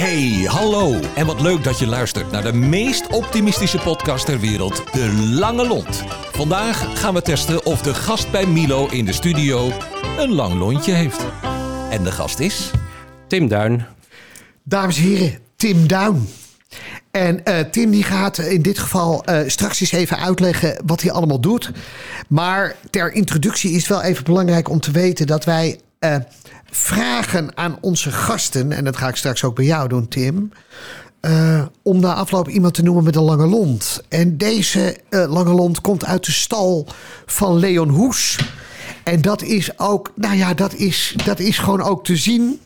Hey, hallo. En wat leuk dat je luistert naar de meest optimistische podcast ter wereld, De Lange Lont. Vandaag gaan we testen of de gast bij Milo in de studio een lang lontje heeft. En de gast is... Tim Duin. Dames en heren, Tim Duin. En eh, Tim die gaat in dit geval eh, straks eens even uitleggen wat hij allemaal doet. Maar ter introductie is het wel even belangrijk om te weten dat wij eh, vragen aan onze gasten, en dat ga ik straks ook bij jou doen, Tim. eh, om na afloop iemand te noemen met een lange lont. En deze eh, lange lont komt uit de stal van Leon Hoes. En dat is ook, nou ja, dat is, dat is gewoon ook te zien.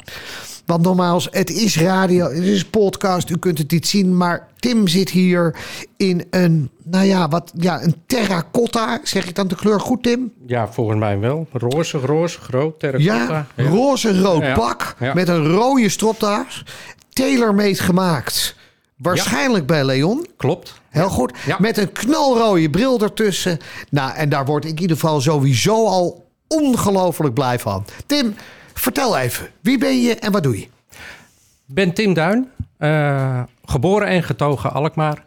Want nogmaals, het is radio, het is podcast, u kunt het niet zien. Maar Tim zit hier in een, nou ja, wat, ja, een terracotta. Zeg ik dan de kleur goed, Tim? Ja, volgens mij wel. Roze, roze, groot, terracotta. Ja, roze-rood Ja. pak Ja. met een rode stropdas. Tailor-made gemaakt. Waarschijnlijk bij Leon. Klopt. Heel goed. Met een knalrode bril ertussen. Nou, en daar word ik in ieder geval sowieso al ongelooflijk blij van. Tim, vertel even. Wie ben je en wat doe je? Ik ben Tim Duin. eh, geboren en getogen Alkmaar.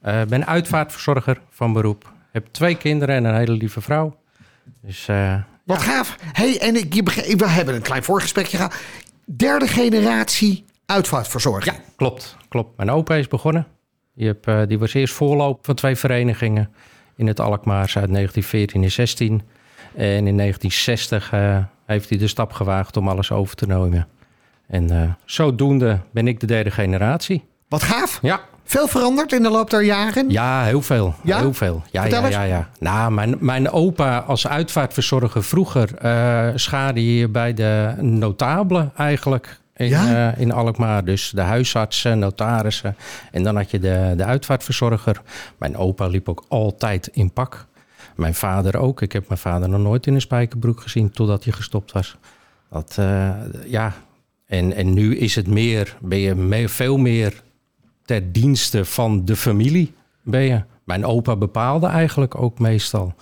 Eh, ben uitvaartverzorger van beroep. Heb twee kinderen en een hele lieve vrouw. Dus eh, Wat gaaf. hey, en ik, we hebben een klein voorgesprekje gehad. Derde generatie uitvaartverzorging. ja, klopt. klopt. Mijn opa is begonnen. Die, heb, die was eerst voorloper van twee verenigingen in het Alkmaars uit 1914 en 16. En in 1960 eh, heeft hij de stap gewaagd om alles over te nemen. En eh, zodoende ben ik de derde generatie. Wat gaaf. Ja, Veel veranderd in de loop der jaren. Ja, heel veel. Ja? Heel veel. Ja, ja, ja, ja. Nou, mijn, mijn opa als uitvaartverzorger vroeger uh, schaarde hier bij de notabelen eigenlijk. In, Ja? eh, in Alkmaar. Dus de huisartsen, notarissen. En dan had je de, de uitvaartverzorger. Mijn opa liep ook altijd in pak. Mijn vader ook. Ik heb mijn vader nog nooit in een spijkerbroek gezien totdat hij gestopt was. Dat, eh, ja. En, en nu is het meer, ben je veel meer ter dienste van de familie ben je. Mijn opa bepaalde eigenlijk ook meestal.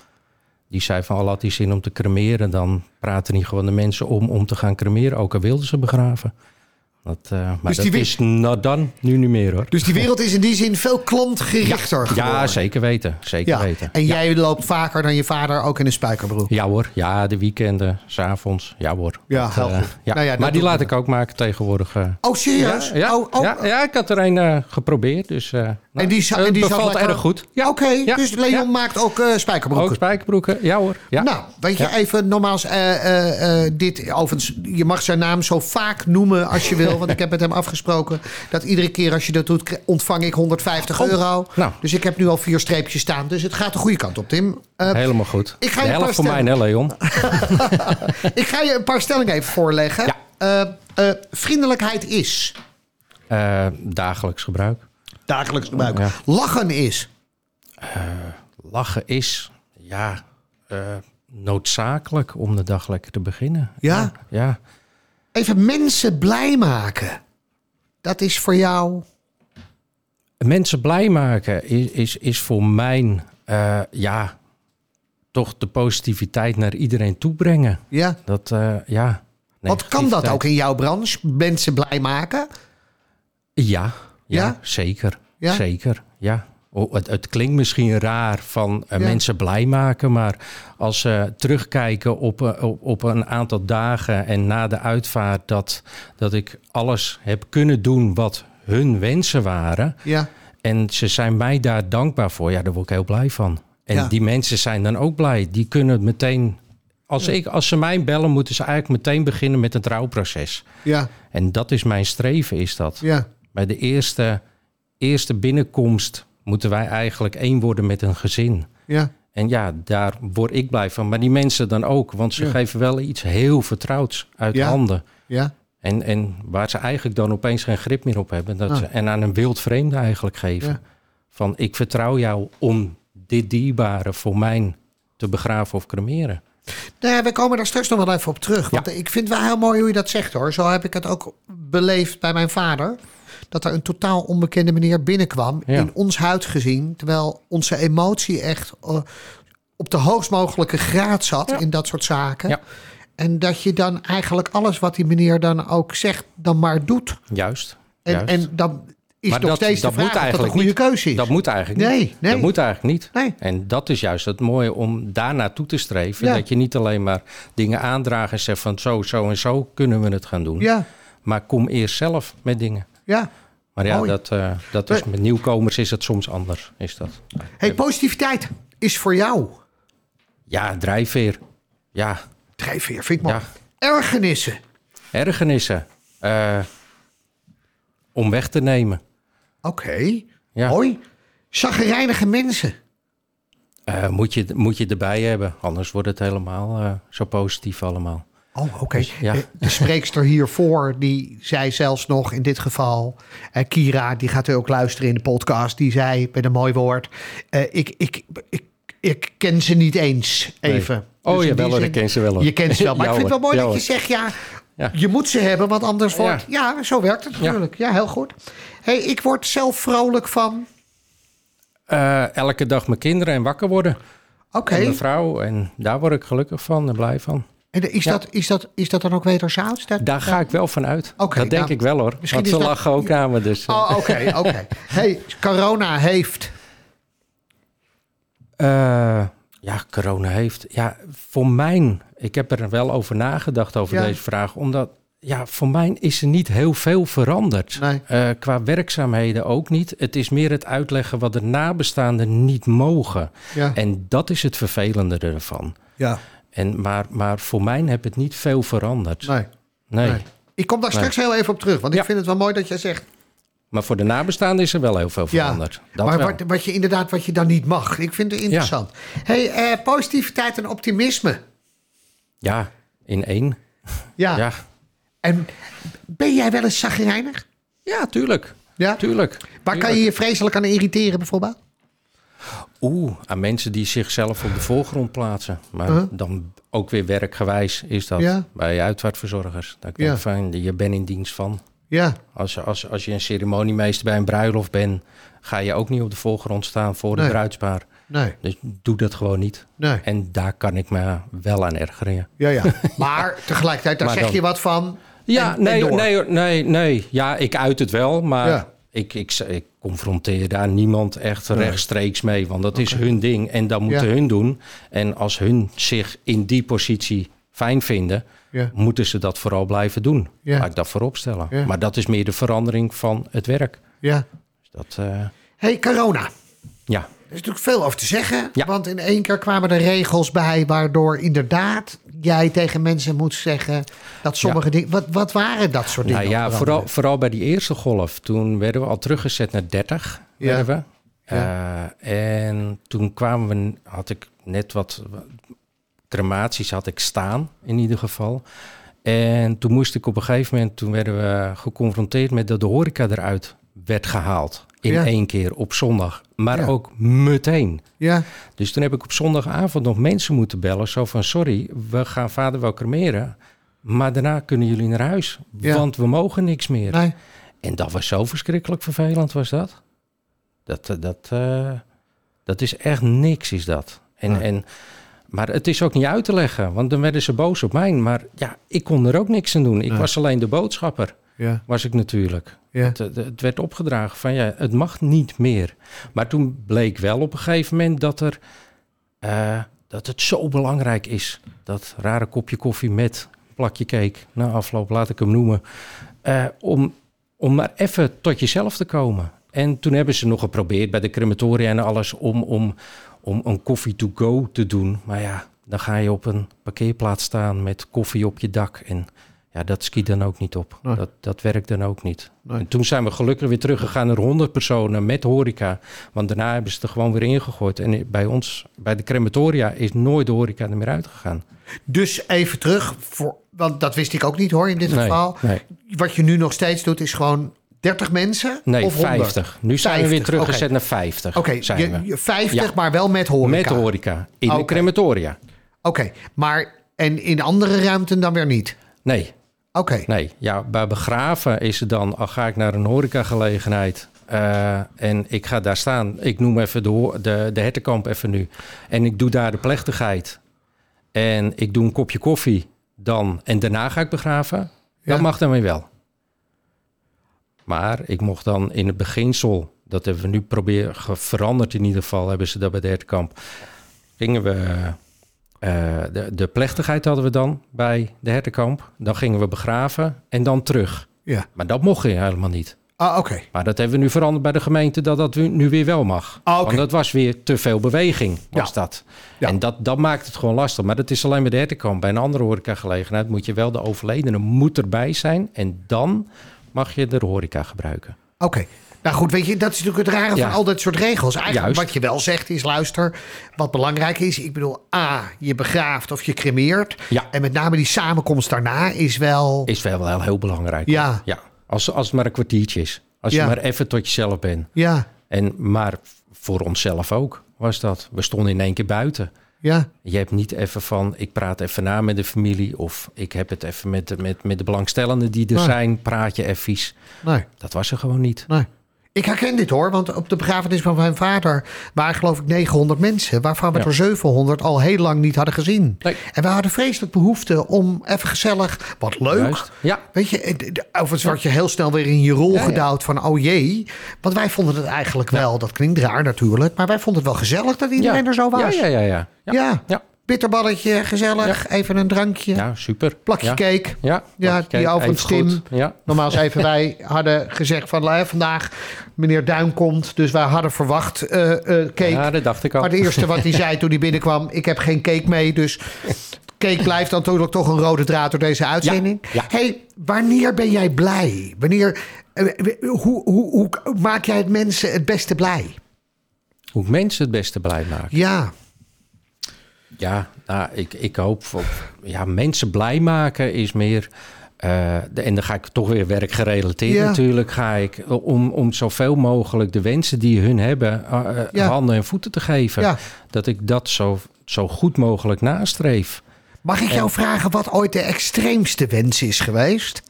Die zei van, al had hij zin om te cremeren... dan praten niet gewoon de mensen om om te gaan cremeren. Ook al wilden ze begraven. Dat, eh, maar Dus dat die is dan nu niet meer hoor. Dus die wereld is in die zin veel klantgerichter geworden. Ja, zeker weten. Zeker Ja, weten. En jij loopt vaker dan je vader ook in een spijkerbroek. Ja hoor, ja, de weekenden, s'avonds, ja hoor. Ja, Dat. Nou dat maar die laat me ik ook maken tegenwoordig. eh. Oh, serieus? Ja, ja, oh, oh. ja, ja, ik had er een geprobeerd, dus eh, nou, die het en die bevalt lekker- erg goed. Ja, oké. Ja, Dus Leon ja. maakt ook eh spijkerbroeken. Ook spijkerbroeken, ja hoor. Ja. Nou, weet je, even nogmaals, eh, eh, eh, dit, overigens, je mag zijn naam zo vaak noemen als je wil. Want ik heb met hem afgesproken dat iedere keer als je dat doet, ontvang ik 150 Oh, euro. nou. Dus ik heb nu al vier streepjes staan. Dus het gaat de goede kant op, Tim. Eh, Helemaal goed. ik ga de helft voor mij, hè, Leon? ik ga je een paar stellingen even voorleggen. Eh, eh, vriendelijkheid is Eh, dagelijks gebruik. Dagelijks gebruik. Ja. Lachen is Lachen is, ja, eh, noodzakelijk om de dag lekker te beginnen. Ja? Ja. even mensen blij maken. Dat is voor jou. Mensen blij maken is, is, is voor mij, eh, ja, toch de positiviteit naar iedereen toebrengen. Ja. Dat, eh, ja. Wat kan dat ook in jouw branche? Mensen blij maken? Ja, ja, Ja? zeker. Ja? Zeker, ja. Oh, het, het klinkt misschien raar van eh, Ja. mensen blij maken, maar als ze terugkijken op, eh, op, op een aantal dagen en na de uitvaart dat, dat ik alles heb kunnen doen wat hun wensen waren. Ja. En ze zijn mij daar dankbaar voor. Ja, daar word ik heel blij van. En Ja. die mensen zijn dan ook blij. Die kunnen meteen. Als, ik, als ze mij bellen, moeten ze eigenlijk meteen beginnen met het rouwproces. Ja. En dat is mijn streven, is dat. Ja. Bij de eerste, eerste binnenkomst moeten wij eigenlijk één worden met een gezin. Ja. En ja, daar word ik blij van. Maar die mensen dan ook, want ze Ja. geven wel iets heel vertrouwds uit Ja. handen. Ja. En, en waar ze eigenlijk dan opeens geen grip meer op hebben. Dat Ah. ze, en aan een wild vreemde eigenlijk geven. Ja. Van ik vertrouw jou om dit dierbare voor mij te begraven of cremeren. Nou ja, we komen daar straks nog wel even op terug. Want ik vind het wel heel mooi hoe je dat zegt hoor. Zo heb ik het ook beleefd bij mijn vader. Dat er een totaal onbekende meneer binnenkwam. Ja. In ons huid gezien. Terwijl onze emotie echt eh, op de hoogst mogelijke graad zat. Ja. In dat soort zaken. Ja. En dat je dan eigenlijk alles wat die meneer dan ook zegt. Dan maar doet. Juist, En, Juist. en dan is Maar nog dat- steeds dat de vraag moet of dat een eigenlijk goede niet. keuze is. Dat moet eigenlijk Nee, niet. nee. Dat moet eigenlijk niet. Nee. En dat is juist het mooie om daar naartoe te streven. Ja. Dat je niet alleen maar dingen aandraagt en zegt van zo, zo en zo kunnen we het gaan doen. Ja, Maar kom eerst zelf met dingen. Ja. Maar ja, Mooi. dat, eh, dat is, met nieuwkomers is het soms anders. Is dat. Hey, positiviteit is voor jou. Ja, drijfveer. Ja, Drijfveer, vind ik mooi. Ja. Ergernissen. ergernissen. eh, om weg te nemen. Oké, Ja. mooi. Zaggerijnige mensen. Eh, moet, je, moet je erbij hebben. Anders wordt het helemaal zo positief allemaal. Oh, oké. ja. Eh, De spreekster hiervoor, die zei zelfs nog in dit geval... eh, Kira, die gaat ook luisteren in de podcast... die zei met een mooi woord... eh, ik, ik, ik, ik ken ze niet eens, even. Oh, Dus hoor, zin- ik ken ze wel, hoor. Je kent ze wel, maar Ja, ik vind het wel mooi Ja, dat je zegt... ja, Ja. je moet ze hebben, want anders Ja. wordt... Ja, zo werkt het natuurlijk. Ja, heel goed. Hey, ik word zelf vrolijk van... Elke dag mijn kinderen en wakker worden. Oké, En mijn vrouw. En daar word ik gelukkig van en blij van. En is, Ja. dat, is, dat, is dat dan ook wederzijds? Dat, Daar ga ik wel van uit. Dat denk nou, ik wel hoor. misschien Want ze dat- lachen ook aan me. Dus, eh. Oh, oké, oké. Hey, corona heeft... Eh, ja, corona heeft. Ja, voor mij. Ik heb er wel over nagedacht over Ja. deze vraag. Omdat, ja, voor mij is er niet heel veel veranderd. Nee. Eh, qua werkzaamheden ook niet. Het is meer het uitleggen wat de nabestaanden niet mogen. Ja. En dat is het vervelende ervan. Ja, En, maar, maar voor mij heb het niet veel veranderd. nee. Nee. nee. Ik kom daar Nee. straks heel even op terug, want ik Ja. vind het wel mooi dat jij zegt... Maar voor de nabestaanden is er wel heel veel Ja, veranderd. Dat maar wat, wat je inderdaad wat je dan niet mag. Ik vind het interessant. Hey, eh, positiviteit en optimisme. Ja, in één. Ja. Ja, En ben jij wel eens zagrijnig? ja tuurlijk. Ja. Tuurlijk. Waar kan je je vreselijk aan irriteren bijvoorbeeld? Oeh, aan mensen die zichzelf op de voorgrond plaatsen. Maar Huh? dan ook weer werkgewijs is dat Ja. bij uitvaartverzorgers. Dat ik Ja. denk van, je bent in dienst van. Ja, Als, je- als, als je een ceremoniemeester bij een bruiloft bent... ga je ook niet op de voorgrond staan voor de bruidspaar. nee, Dus doe dat gewoon niet. nee. En daar kan ik me wel aan ergeren. ja. Ja. Maar tegelijkertijd, daar Maar zeg dan- je wat van. Ja, en- nee, en nee, nee, nee. Ja, ik uit het wel, maar Ja. Ik, ik, ik confronteer daar niemand echt rechtstreeks mee. Want dat is hun ding en dat moeten Ja. hun doen. En als hun zich in die positie fijn vinden, Ja. moeten ze dat vooral blijven doen. Ja. Laat ik dat voorop stellen. Maar dat is meer de verandering van het werk. Ja. Dus dat, eh, Hey, corona. ja. Er is natuurlijk veel over te zeggen. Ja. Want in één keer kwamen er regels bij... waardoor inderdaad jij tegen mensen moet zeggen... dat sommige dingen... Wat, wat waren dat soort dingen? Nou ja, vooral, vooral bij die eerste golf. Toen werden we al teruggezet naar 30. Ja. We. Eh, en toen kwamen we, had ik net wat wat crematies had ik staan, in ieder geval. En toen moest ik op een gegeven moment, toen werden we geconfronteerd met dat de horeca eruit werd gehaald. In Ja. één keer op zondag. Maar Ja. ook meteen. Ja, Dus toen heb ik op zondagavond nog mensen moeten bellen. Zo van, sorry, we gaan vader wel cremeren. Maar daarna kunnen jullie naar huis. Ja. Want we mogen niks meer. nee. En dat was zo verschrikkelijk vervelend, was dat. Dat, eh, dat, eh, dat is echt niks, is dat. En, Nee. en, maar het is ook niet uit te leggen, want dan werden ze boos op mij. Maar ja, ik kon er ook niks aan doen. Ik Nee. was alleen de boodschapper, Ja, was ik natuurlijk. ja. Het, het- het werd opgedragen van ja, het mag niet meer. Maar toen bleek wel op een gegeven moment dat, er, eh, dat het zo belangrijk is. Dat rare kopje koffie met plakje cake, na afloop laat ik hem noemen. eh, om, om maar even tot jezelf te komen. En toen hebben ze nog geprobeerd bij de crematoria en alles om, om, om een koffie to go te doen. Maar ja, dan ga je op een parkeerplaats staan met koffie op je dak. En ja, dat schiet dan ook niet op. Nee. Dat, dat werkt dan ook niet. Nee. En toen zijn we gelukkig weer teruggegaan naar 100 personen met horeca. Want daarna hebben ze er gewoon weer ingegooid. En bij ons, bij de crematoria, is nooit de horeca er meer uitgegaan. Dus even terug, voor, want dat wist ik ook niet hoor in dit Nee, geval. Wat je nu nog steeds doet is gewoon 30 mensen Nee, of 100? 50. Nu zijn we weer 50, teruggezet naar 50. Oké, zijn je- we. je 50, Ja. maar wel met horeca. Met horeca. In de crematoria. Oké, maar en in andere ruimten dan weer niet? Nee, Oké, nee. Ja, bij begraven is het dan, al ga ik naar een horecagelegenheid... eh, en ik ga daar staan. Ik noem even de, de, de hertenkamp even nu. En ik doe daar de plechtigheid. En ik doe een kopje koffie dan. En daarna ga ik begraven. Ja. Dat mag dan weer wel. Maar ik mocht dan in het beginsel, dat hebben we nu proberen veranderd in ieder geval, hebben ze dat bij de hertenkamp. Gingen we, eh, de, de plechtigheid hadden we dan bij de hertenkamp. Dan gingen we begraven en dan terug. Ja. Maar dat mocht je helemaal niet. Ah, oké. Maar dat hebben we nu veranderd bij de gemeente dat dat nu- nu weer wel mag. Ah. Want dat was weer te veel beweging, was Ja. dat. Ja. En dat, dat maakt het gewoon lastig. Maar dat is alleen bij de hertenkamp. Bij een andere horecagelegenheid moet je wel de overledene moet erbij zijn. En dan mag je de horeca gebruiken. Oké. Nou goed, weet je, dat is natuurlijk het rare Ja. van al dat soort regels. Eigenlijk Juist. wat je wel zegt is, luister, wat belangrijk is. Ik bedoel, A, je begraaft of je cremeert. Ja. En met name die samenkomst daarna is wel... Is wel, wel heel belangrijk. Ja. ja. Als, als het maar een kwartiertje is. Als Ja. je maar even tot jezelf bent. Ja, En, maar voor onszelf ook was dat. We stonden in één keer buiten. ja, Je hebt niet even van, ik praat even na met de familie... of ik heb het even met, de- met, met de belangstellenden die er Nee. zijn... praat je even. nee. Dat was er gewoon niet. Nee. Ik herken dit hoor, want op de begrafenis van mijn vader waren geloof ik 900 mensen, waarvan we Ja. er 700 al heel lang niet hadden gezien. Nee. En we hadden vreselijk behoefte om even gezellig, wat leuk. Juist. Ja, Weet je, overigens word je heel snel weer in je rol Ja, ja. gedouwd van oh jee. Want wij vonden het eigenlijk wel, dat klinkt raar natuurlijk, maar wij vonden het wel gezellig dat iedereen ja. er zo was. Ja, ja, ja. ja. ja. Bitterballetje, gezellig, even een drankje, Ja, super. plakje ja. cake. Ja, die overigens even Tim. Ja, Normaal even wij hadden gezegd van eh, vandaag meneer Duin komt. Dus wij hadden verwacht eh, eh, cake. ja, dat dacht ik al. maar het eerste wat hij zei toen hij binnenkwam, ik heb geen cake mee. Dus cake blijft dan natuurlijk toch een rode draad door deze uitzending. hey, wanneer ben jij blij? Wanneer, eh, hoe, hoe, hoe maak jij het mensen het beste blij? Hoe ik mensen het beste blij maken. Ja, Ja, nou, ik, ik hoop... Voor, ja, mensen blij maken is meer... eh, de- en dan ga ik toch weer werkgerelateerd Ja. natuurlijk. Ga ik om, om zoveel mogelijk de wensen die hun hebben... eh, eh, Ja. handen en voeten te geven. Ja. Dat ik dat zo, zo goed mogelijk nastreef. Mag ik jou vragen wat ooit de extreemste wens is geweest?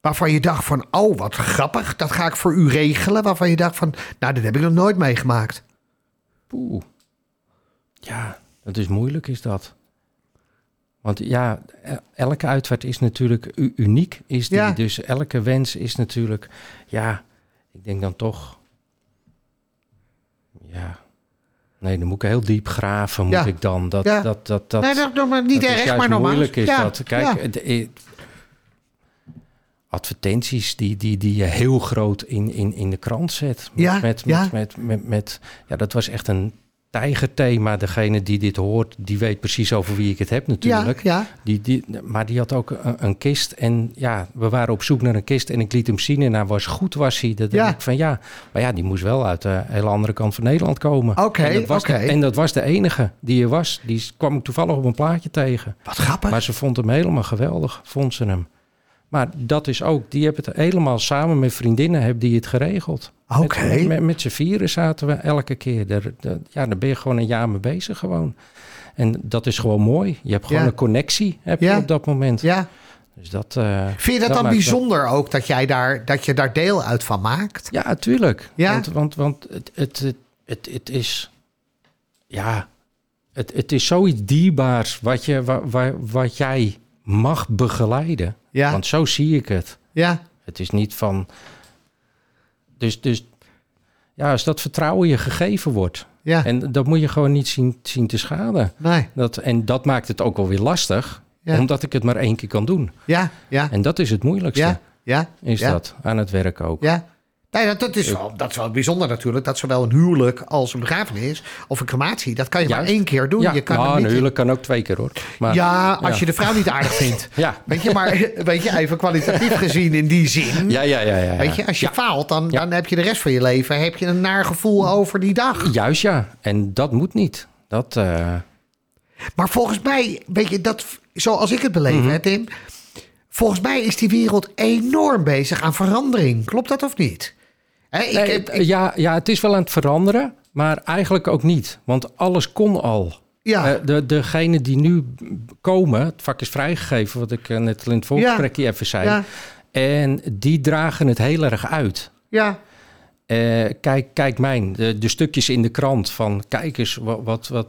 Waarvan je dacht van, oh wat grappig, dat ga ik voor u regelen. Waarvan je dacht van, nou dit heb ik nog nooit meegemaakt. Poeh. Ja, dat is moeilijk, is dat. Want ja, e- elke uitvaart is natuurlijk uniek. Is die. Ja. Dus elke wens is natuurlijk... Ja, ik denk dan toch... Ja... Nee, dan moet ik heel diep graven, moet Ja. ik dan. Dat, Ja. dat, dat, dat, nee, dat maar niet dat erg, juist maar normaal. moeilijk is dat. Kijk, ja. het- eh, advertenties die, die, die je heel groot in, in, in de krant zet. Met. Met, met, met, met- ja, dat was echt een tijgerthema. Degene die dit hoort, die weet precies over wie ik het heb natuurlijk. Ja, ja. Die, die, maar die had ook een, een kist. En ja, we waren op zoek naar een kist. En ik liet hem zien. En hij was goed, was hij. Dat Ja. denk ik van ja. Maar ja, die moest wel uit de hele andere kant van Nederland komen. Oké, en, en dat was de enige die er was. Die kwam ik toevallig op een plaatje tegen. Wat grappig. Maar ze vond hem helemaal geweldig, vond ze hem. Maar dat is ook, die hebben het helemaal samen met vriendinnen hebben die het geregeld. Oké. Met, met, met z'n vieren zaten we elke keer. Daar, daar- ja, daar ben je gewoon een jaar mee bezig gewoon. En dat is gewoon mooi. Je hebt gewoon Ja. een connectie heb je Ja. op dat moment. ja. Dus dat, eh, Vind je dat, dan bijzonder ook, dat, jij daar, dat je daar deel uit van maakt? Ja, tuurlijk. Ja? Want, want, want het, het, het, het, het is... Ja, het, het is zoiets dierbaars wat, je, wa- wa- wat jij mag begeleiden. Ja, Want zo zie ik het. ja, Het is niet van. Dus, dus ja, als dat vertrouwen je gegeven wordt. ja. En dat moet je gewoon niet zien, zien te schaden. nee, Dat, en dat maakt het ook wel weer lastig, Ja. omdat ik het maar één keer kan doen. ja, ja, En dat is het moeilijkste, ja, ja. is ja. dat, aan het werk ook. Ja. Nee, dat, dat, is wel, dat is wel bijzonder natuurlijk. Dat zowel een huwelijk als een begrafenis of een crematie... dat kan je maar één keer doen. Ja, je kan nou, een huwelijk kan ook twee keer hoor. Maar, ja, als ja. je de vrouw niet aardig vindt. Ja. Weet je, maar weet je, even kwalitatief gezien in die zin... Ja, ja, ja, ja. Weet je, als je faalt, dan, dan heb je de rest van je leven... heb je een naar gevoel over die dag. Juist ja, en dat moet niet. Dat, eh, Maar volgens mij, weet je, dat, zoals ik het beleef, Mhm. hè, Tim... volgens mij is die wereld enorm bezig aan verandering. Klopt dat of niet? Ik, nee, heb- ik- ja, ja, het is wel aan het veranderen, maar eigenlijk ook niet. Want alles kon al. ja, Eh, de, degenen die nu komen, het vak is vrijgegeven, wat ik eh, net in het voorgesprekje even zei. ja, En die dragen het heel erg uit. ja, Eh, kijk, kijk mijn, de, de stukjes in de krant van kijk eens wat, wat, wat,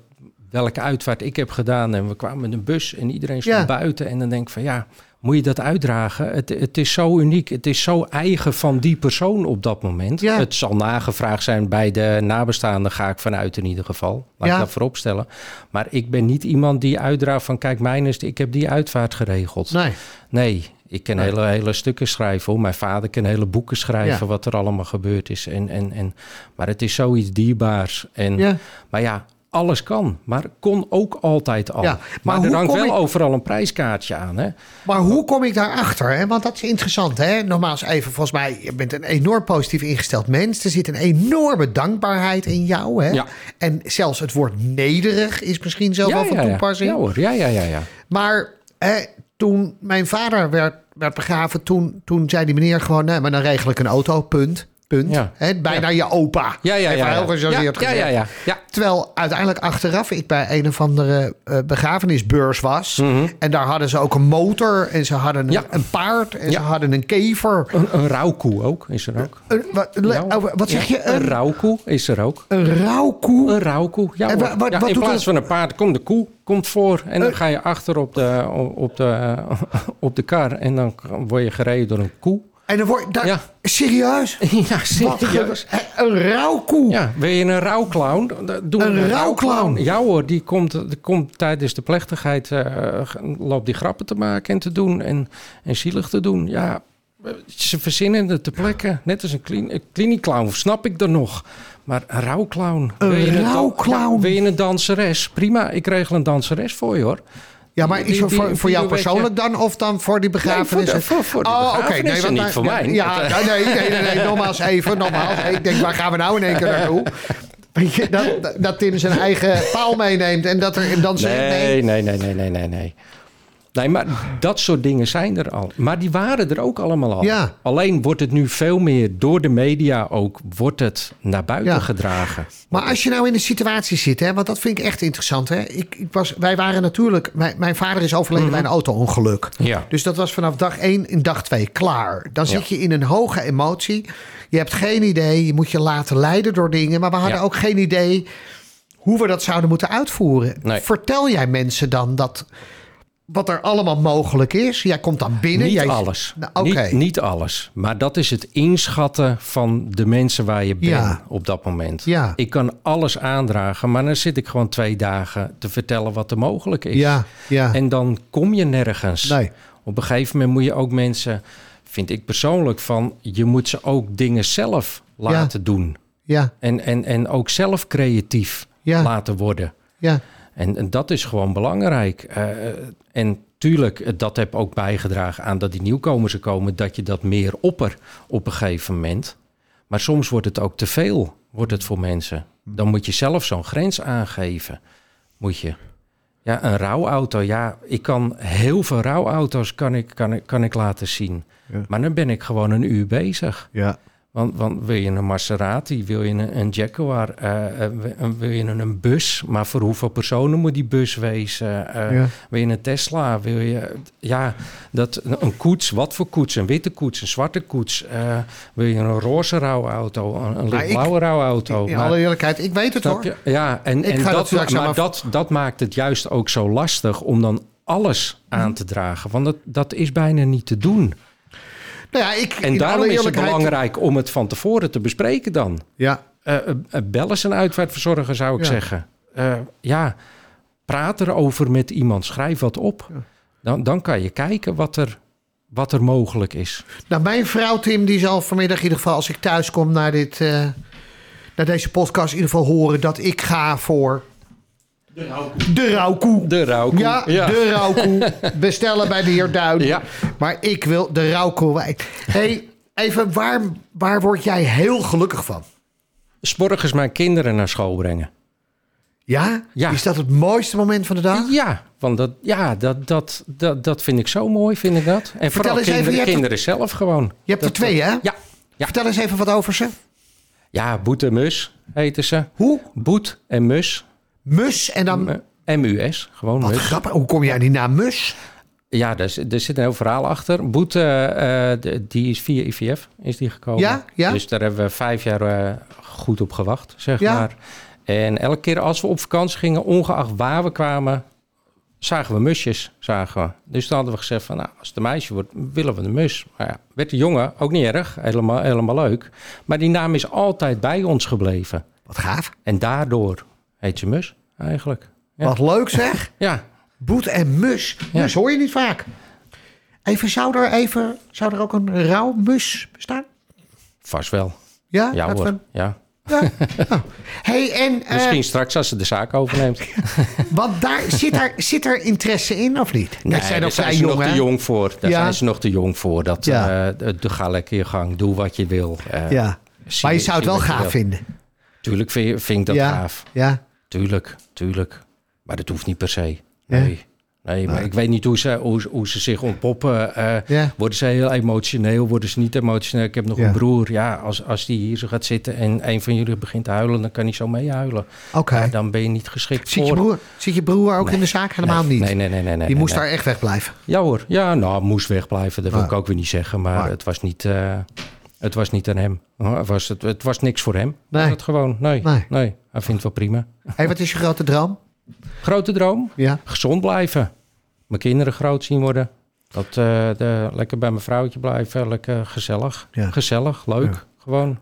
welke uitvaart ik heb gedaan. En we kwamen met een bus en iedereen stond Ja. buiten. En dan denk ik van ja, moet je dat uitdragen. Het, het is zo uniek. Het is zo eigen van die persoon op dat moment. Ja. Het zal nagevraagd zijn bij de nabestaanden, ga ik vanuit in ieder geval. Laat Ja. ik dat voorop stellen. Maar ik ben niet iemand die uitdraagt van... kijk, mijn is, ik heb die uitvaart geregeld. Nee. Nee, ik kan hele, hele stukken schrijven. Hoor. Mijn vader kan hele boeken schrijven... Ja. wat er allemaal gebeurd is. En, en, en, maar het is zoiets dierbaars. En, Ja. Maar ja, alles kan. Maar kon ook altijd al. Ja, maar er hangt wel ik- overal een prijskaartje aan. Hè? Maar hoe kom ik daarachter? Hè? Want dat is interessant. Hè? Nogmaals even, volgens mij, je bent een enorm positief ingesteld mens. Er zit een enorme dankbaarheid in jou. Hè? Ja. En zelfs het woord nederig is misschien zelf wel van toepassing. Ja hoor, ja, ja, ja. ja. Maar hè, toen mijn vader werd, werd begraven, toen, toen zei die meneer gewoon... Nee, maar dan regel ik een auto, punt. Punt. Ja. Bijna je opa. Ja, ja, ja. heel ja. gechargeerd ja, ja. Terwijl uiteindelijk achteraf ik bij een of andere eh, begrafenisbeurs was. En daar hadden ze ook een motor en ze hadden een, Mhm. Paard en ze hadden een kever. Een, een rouwkoe ook, is er ook. Een, wat, oh, wat zeg je? Een Een, rouwkoe is er ook. een rouwkoe? Een rouwkoe, ja, En wat- wat In doet plaats dat? van een paard komt de koe komt voor. En dan Eh. ga je achter op de, op, de, op de kar. En dan word je gereden door een koe. En dan word daar Ja. serieus? Ja, serieus. een rouwkoe. Ja, wil je een rouwclown? Doe Een rouwclown? Ja hoor, die komt, die komt tijdens de plechtigheid... eh, loopt die grappen te maken en te doen en, en zielig te doen. Ja, ze verzinnen het ter plekke. Net als een, een kliniekclown, snap ik er nog. Maar een rouwclown. Een rouwclown? Wil je een danseres? Prima, ik regel een danseres voor je hoor. Ja, maar is het voor, voor jou persoonlijk dan of dan voor die begrafenis? Nee, voor de- voor- voor de oh, oké. begrafenissen, want niet voor mij. Ja, nee, nee, nee, nee, nogmaals even, nogmaals. Ik denk, waar gaan we nou in één keer naartoe? Weet je, dat, dat Tim zijn eigen paal meeneemt en dat er dan zegt... Nee, nee, nee, nee, nee, nee, nee. Nee, maar dat soort dingen zijn er al. Maar die waren er ook allemaal al. Ja. Alleen wordt het nu veel meer door de media ook, wordt het naar buiten Ja. gedragen. Maar als je nou in een situatie zit, hè, want dat vind ik echt interessant. Hè? Ik, ik was, wij waren natuurlijk, mijn, mijn vader is overleden bij een auto-ongeluk. Mhm. Ja. Dus dat was vanaf dag 1 in dag 2 klaar. Dan zit je in een hoge emotie. Je hebt geen idee, je moet je laten leiden door dingen. Maar we hadden ook geen idee hoe we dat zouden moeten uitvoeren. Nee. Vertel jij mensen dan dat wat er allemaal mogelijk is? Jij komt dan binnen. Niet jij, alles. Nou, Oké. niet, niet alles. Maar dat is het inschatten van de mensen waar je bent Ja. op dat moment. Ja. Ik kan alles aandragen, maar dan zit ik gewoon twee dagen te vertellen wat er mogelijk is. Ja, ja. En dan kom je nergens. Nee. Op een gegeven moment moet je ook mensen, vind ik persoonlijk, van je moet ze ook dingen zelf laten doen. Ja, En, en, en ook zelf creatief Ja. laten worden. ja, En, en dat is gewoon belangrijk. Eh, en tuurlijk, eh, dat heb ook bijgedragen aan dat die nieuwkomers er komen, dat je dat meer opper op een gegeven moment. Maar soms wordt het ook te veel, wordt het voor mensen. Dan moet je zelf zo'n grens aangeven. Moet je. Ja, een rouwauto. Ja, ik kan heel veel rouwauto's kan ik, kan ik, kan ik laten zien. Ja. Maar dan ben ik gewoon een uur bezig. ja. Want, want wil je een Maserati, wil je een, een Jaguar, eh, eh, wil je een, een bus, maar voor hoeveel personen moet die bus wezen? Eh, Ja. Wil je een Tesla? Wil je, ja, dat, een koets, wat voor koets? Een witte koets, een zwarte koets? Wil je een roze rouwauto, een, een lichtblauwe rouwauto? In Maar- alle eerlijkheid, ik weet het hoor. je? Ja, en, Ik en ga dat maar dat, dat maakt het juist ook zo lastig om dan alles Mhm. aan te dragen. Want dat, dat is bijna niet te doen. Nou ja, ik, En daarom is het belangrijk om het van tevoren te bespreken dan. Ja, eh, bel eens een uitvaartverzorger, zou ik Ja. zeggen. Ja, praat erover met iemand. Schrijf wat op. Dan, dan kan je kijken wat er, wat er mogelijk is. Nou, mijn vrouw Tim, die zal vanmiddag in ieder geval als ik thuis kom naar, dit, naar deze podcast in ieder geval horen dat ik ga voor de rouwkoe. De rouwkoe. Ja, de rouwkoe. Bestellen bij de heer Duin. Ja. Maar ik wil de rouwkoe. hey, even, waar, waar word jij heel gelukkig van? Sporgens mijn kinderen naar school brengen. Ja? Ja. Is dat het mooiste moment van de dag? Ja, want dat, ja, dat, dat, dat, dat vind ik zo mooi, vind ik dat. En vooral eens even, kinderen, hebt er- kinderen zelf gewoon. Je hebt er twee, hè? Ja, ja. Vertel eens even wat over ze. ja, Boet en Mus heten ze. Hoe? Boet en Mus. Mus en dan... MUS, gewoon Wat Mus. grappig. Hoe kom jij aan die naam Mus? Ja, er, zit- er zit een heel verhaal achter. Boet, eh, die is via IVF is die gekomen. Ja, ja. Dus daar hebben we vijf jaar eh, goed op gewacht, zeg Ja. maar. En elke keer als we op vakantie gingen, ongeacht waar we kwamen... zagen we musjes. Zagen we. Dus toen hadden we gezegd van, nou, als het een meisje wordt, willen we een mus. Maar ja, werd de jongen ook niet erg, helemaal, helemaal leuk. Maar die naam is altijd bij ons gebleven. Wat gaaf. En daardoor heet ze mus, eigenlijk. Ja. Wat leuk zeg. Ja, Boet en mus. Ja. Mus hoor je niet vaak. Even, zou er, even, zou er ook een rauw mus bestaan? vast wel. Ja? Ja hoor, ja. ja. Oh. Hey, en eh, Misschien straks als ze de zaak overneemt. want daar, zit, daar, zit er interesse in of niet? Nee, zijn daar ze jong, nog te jong voor. Daar Ja. zijn ze nog te jong voor. Dat, Ja. de- ga lekker je gang, doe wat je wil. Eh, Ja. Maar je zou het wel je gaaf vinden. Tuurlijk vind, je- vind ik dat gaaf. Ja. Tuurlijk, tuurlijk. Maar dat hoeft niet per se. Nee. Nee, maar ik weet niet hoe ze, hoe, hoe ze zich ontpoppen. Eh, Ja. Worden ze heel emotioneel? Worden ze niet emotioneel? Ik heb nog Ja. een broer. Ja, als, als die hier zo gaat zitten en een van jullie begint te huilen, dan kan hij zo meehuilen. Oké. Ja, dan ben je niet geschikt Zit, je voor. broer, zit je broer ook in de zaak? Helemaal niet. Nee, nee, nee. nee, nee Die moest daar echt wegblijven. Ja hoor, ja, nou, moest wegblijven. Dat wil Maar- ik ook weer niet zeggen. Maar Maar- het, was niet, eh, het was niet aan hem. Het was, het, het was niks voor hem. Nee. Was het gewoon, nee, Nee. nee. Hij vindt het wel prima. Hey, wat is je grote droom? Grote droom? Ja. Gezond blijven. Mijn kinderen groot zien worden. Dat, eh, de, lekker bij mijn vrouwtje blijven. Lekker gezellig. Ja. Gezellig, leuk. Ja. Gewoon.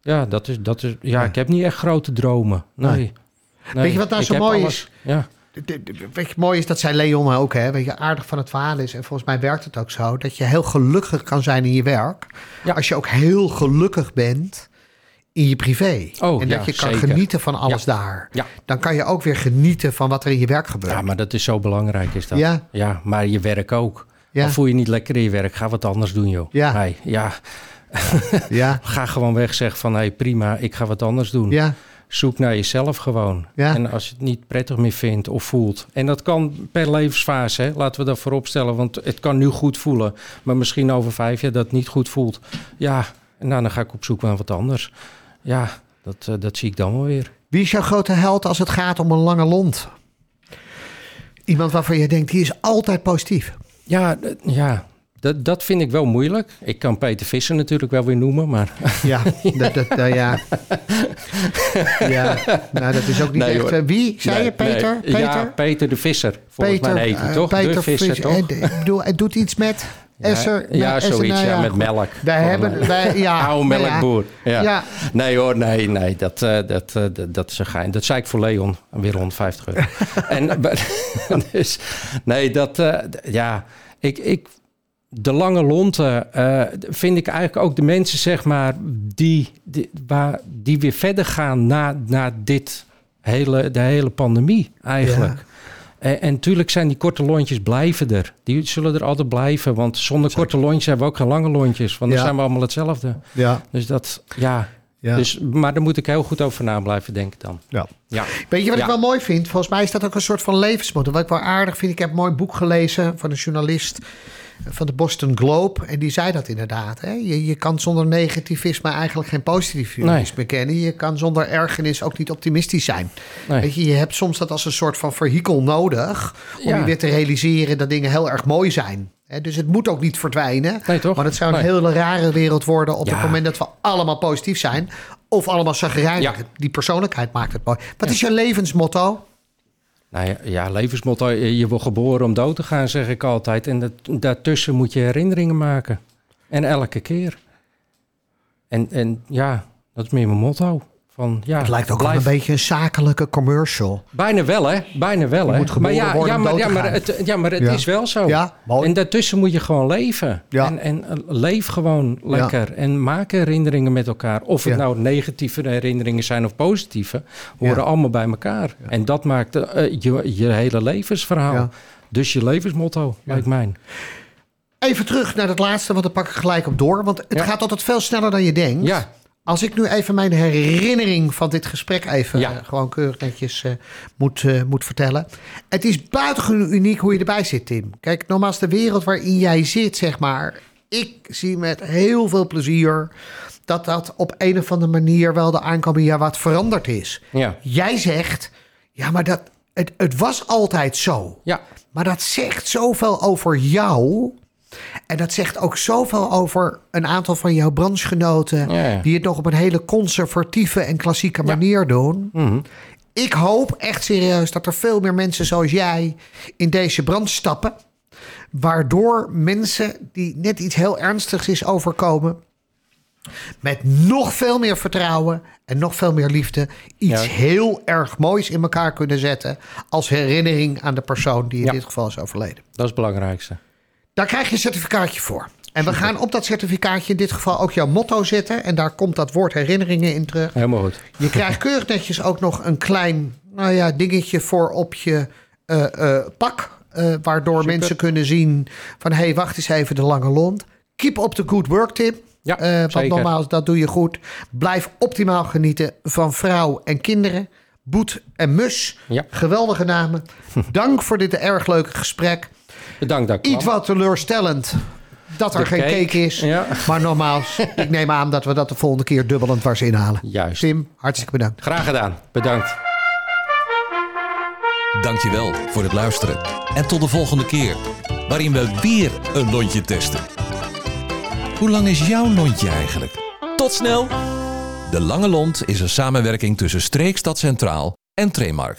Ja, dat is, dat is, ja, Ja. ik heb niet echt grote dromen. Nee. Weet je wat nou Ik zo mooi alles- is? Ja. Weet je, mooi is dat zei Leon ook, hè? Weet je, aardig van het verhaal is, en volgens mij werkt het ook zo, dat je heel gelukkig kan zijn in je werk. Ja. Als je ook heel gelukkig bent in je privé. Oh, en dat ja, je kan zeker. genieten van alles daar. Ja. Dan kan je ook weer genieten van wat er in je werk gebeurt. ja, maar dat is zo belangrijk is dat. Ja. ja maar je werk ook. Ja. Of voel je niet lekker in je werk, ga wat anders doen joh. Ja. Ja. ja, Ga gewoon weg, zeg van hé hey, prima, ik ga wat anders doen. ja, Zoek naar jezelf gewoon. Ja. En als je het niet prettig meer vindt of voelt. En dat kan per levensfase, hè? laten we dat voorop stellen. Want het kan nu goed voelen. Maar misschien over vijf jaar dat het niet goed voelt. Ja, nou, dan ga ik op zoek naar wat anders. Ja, dat, eh, dat zie ik dan wel weer. Wie is jouw grote held als het gaat om een lange lont? Iemand waarvan je denkt, die is altijd positief. Ja, ja dat, dat vind ik wel moeilijk. Ik kan Peter Visser natuurlijk wel weer noemen. Maar Ja, dat, dat, eh, ja. ja, nou dat is ook niet Nee, echt... hoor. wie, zei Nee, je, Peter? nee. Peter? Ja, Peter de Visser. Volgens mij heet hij eh, toch? Peter de Visser, Vis- toch? eh, Ik bedoel, het doet iets met Esser. ja, met Esser, zoiets, nou ja, met goed. melk. Wij hebben... Wij, ja, Oude nou ja. melkboer. Ja. Ja. Nee hoor, nee, nee. Dat, eh, dat, eh, dat, dat is een gein. Dat zei ik voor Leon. Weer rond 50 euro. en, dus, nee, dat... ja, ik... ik de lange lonten eh, vind ik eigenlijk ook de mensen, zeg maar, die, die, waar, die weer verder gaan na, na dit hele, de hele pandemie eigenlijk. En, en natuurlijk zijn die korte lontjes blijven er. Die zullen er altijd blijven, want zonder korte lontjes hebben we ook geen lange lontjes. Want dan Ja. zijn we allemaal hetzelfde. Ja, Dus dat, ja. ja. Dus, maar daar moet ik heel goed over na blijven denken dan. ja. Ja. Weet je wat ik wel mooi vind? Volgens mij is dat ook een soort van levensmotto. Wat ik wel aardig vind, ik heb een mooi boek gelezen van een journalist van de Boston Globe. En die zei dat inderdaad. Hè? Je, je kan zonder negativisme eigenlijk geen positivisme kennen. Je kan zonder ergernis ook niet optimistisch zijn. Nee. Weet je, je hebt soms dat als een soort van vehikel nodig... om Ja. je weer te realiseren dat dingen heel erg mooi zijn. Dus het moet ook niet verdwijnen. Nee, toch? Maar het zou een Nee. hele rare wereld worden... op Ja. het moment dat we allemaal positief zijn... of allemaal zagrijnig. Ja. Die persoonlijkheid maakt het mooi. Wat is je levensmotto? Nou ja, ja, levensmotto. Je je wordt geboren om dood te gaan, zeg ik altijd. En daartussen moet je herinneringen maken. En elke keer. En, en ja, dat is meer mijn motto. Van, ja, Het lijkt ook wel blijf- een beetje een zakelijke commercial. Bijna wel, hè? Bijna wel, hè? maar ja, worden ja, maar, ja, maar het, ja, maar het Ja. is wel zo. Ja. En daartussen moet je gewoon leven. Ja. En, en eh, leef gewoon lekker. En maak herinneringen met elkaar. Of het nou negatieve herinneringen zijn of positieve. Horen allemaal bij elkaar. En dat maakt eh, je, je hele levensverhaal. Dus je levensmotto, lijkt mij. Even terug naar het laatste, want daar pak ik gelijk op door. Want het gaat altijd veel sneller dan je denkt. Ja, Als ik nu even mijn herinnering van dit gesprek even Ja. eh, gewoon keurig netjes eh, moet, eh, moet vertellen. Het is buitengewoon uniek hoe je erbij zit, Tim. Kijk, nogmaals, de wereld waarin jij zit, zeg maar. Ik zie met heel veel plezier dat dat op een of andere manier wel de aankomende jaar wat veranderd is. ja, Jij zegt, ja, maar dat, het, het was altijd zo. ja. Maar dat zegt zoveel over jou. En dat zegt ook zoveel over een aantal van jouw branchegenoten. Ja, die het nog op een hele conservatieve en klassieke Ja. manier doen. Mhm. ik hoop echt serieus dat er veel meer mensen zoals jij in deze brand stappen. Waardoor mensen die net iets heel ernstigs is overkomen. met nog veel meer vertrouwen en nog veel meer liefde. iets Ja. heel erg moois in elkaar kunnen zetten. als herinnering aan de persoon die in dit geval is overleden. Dat is het belangrijkste. Daar krijg je een certificaatje voor. En we gaan op dat certificaatje in dit geval ook jouw motto zetten. En daar komt dat woord herinneringen in terug. Helemaal goed. Je krijgt keurig netjes ook nog een klein nou ja, dingetje voor op je eh, eh, pak. eh, waardoor mensen kunnen zien van... hé, hey, wacht eens even, de lange lont. Keep up the good work, Tim. Ja, want zeker. nogmaals, dat doe je goed. Blijf optimaal genieten van vrouw en kinderen. Boet en Mus. Ja. Geweldige namen. Dank voor dit erg leuke gesprek. Bedankt dat ik Iets wat teleurstellend dat er De geen cake, cake is. ja. Maar nogmaals, ik neem aan dat we dat de volgende keer dubbelend was inhalen. Juist. Tim, hartstikke bedankt. Graag gedaan. Bedankt. Dankjewel voor het luisteren. En tot de volgende keer, waarin we weer een lontje testen. Hoe lang is jouw lontje eigenlijk? Tot snel! De Lange Lont is een samenwerking tussen Streekstad Centraal en Tremark.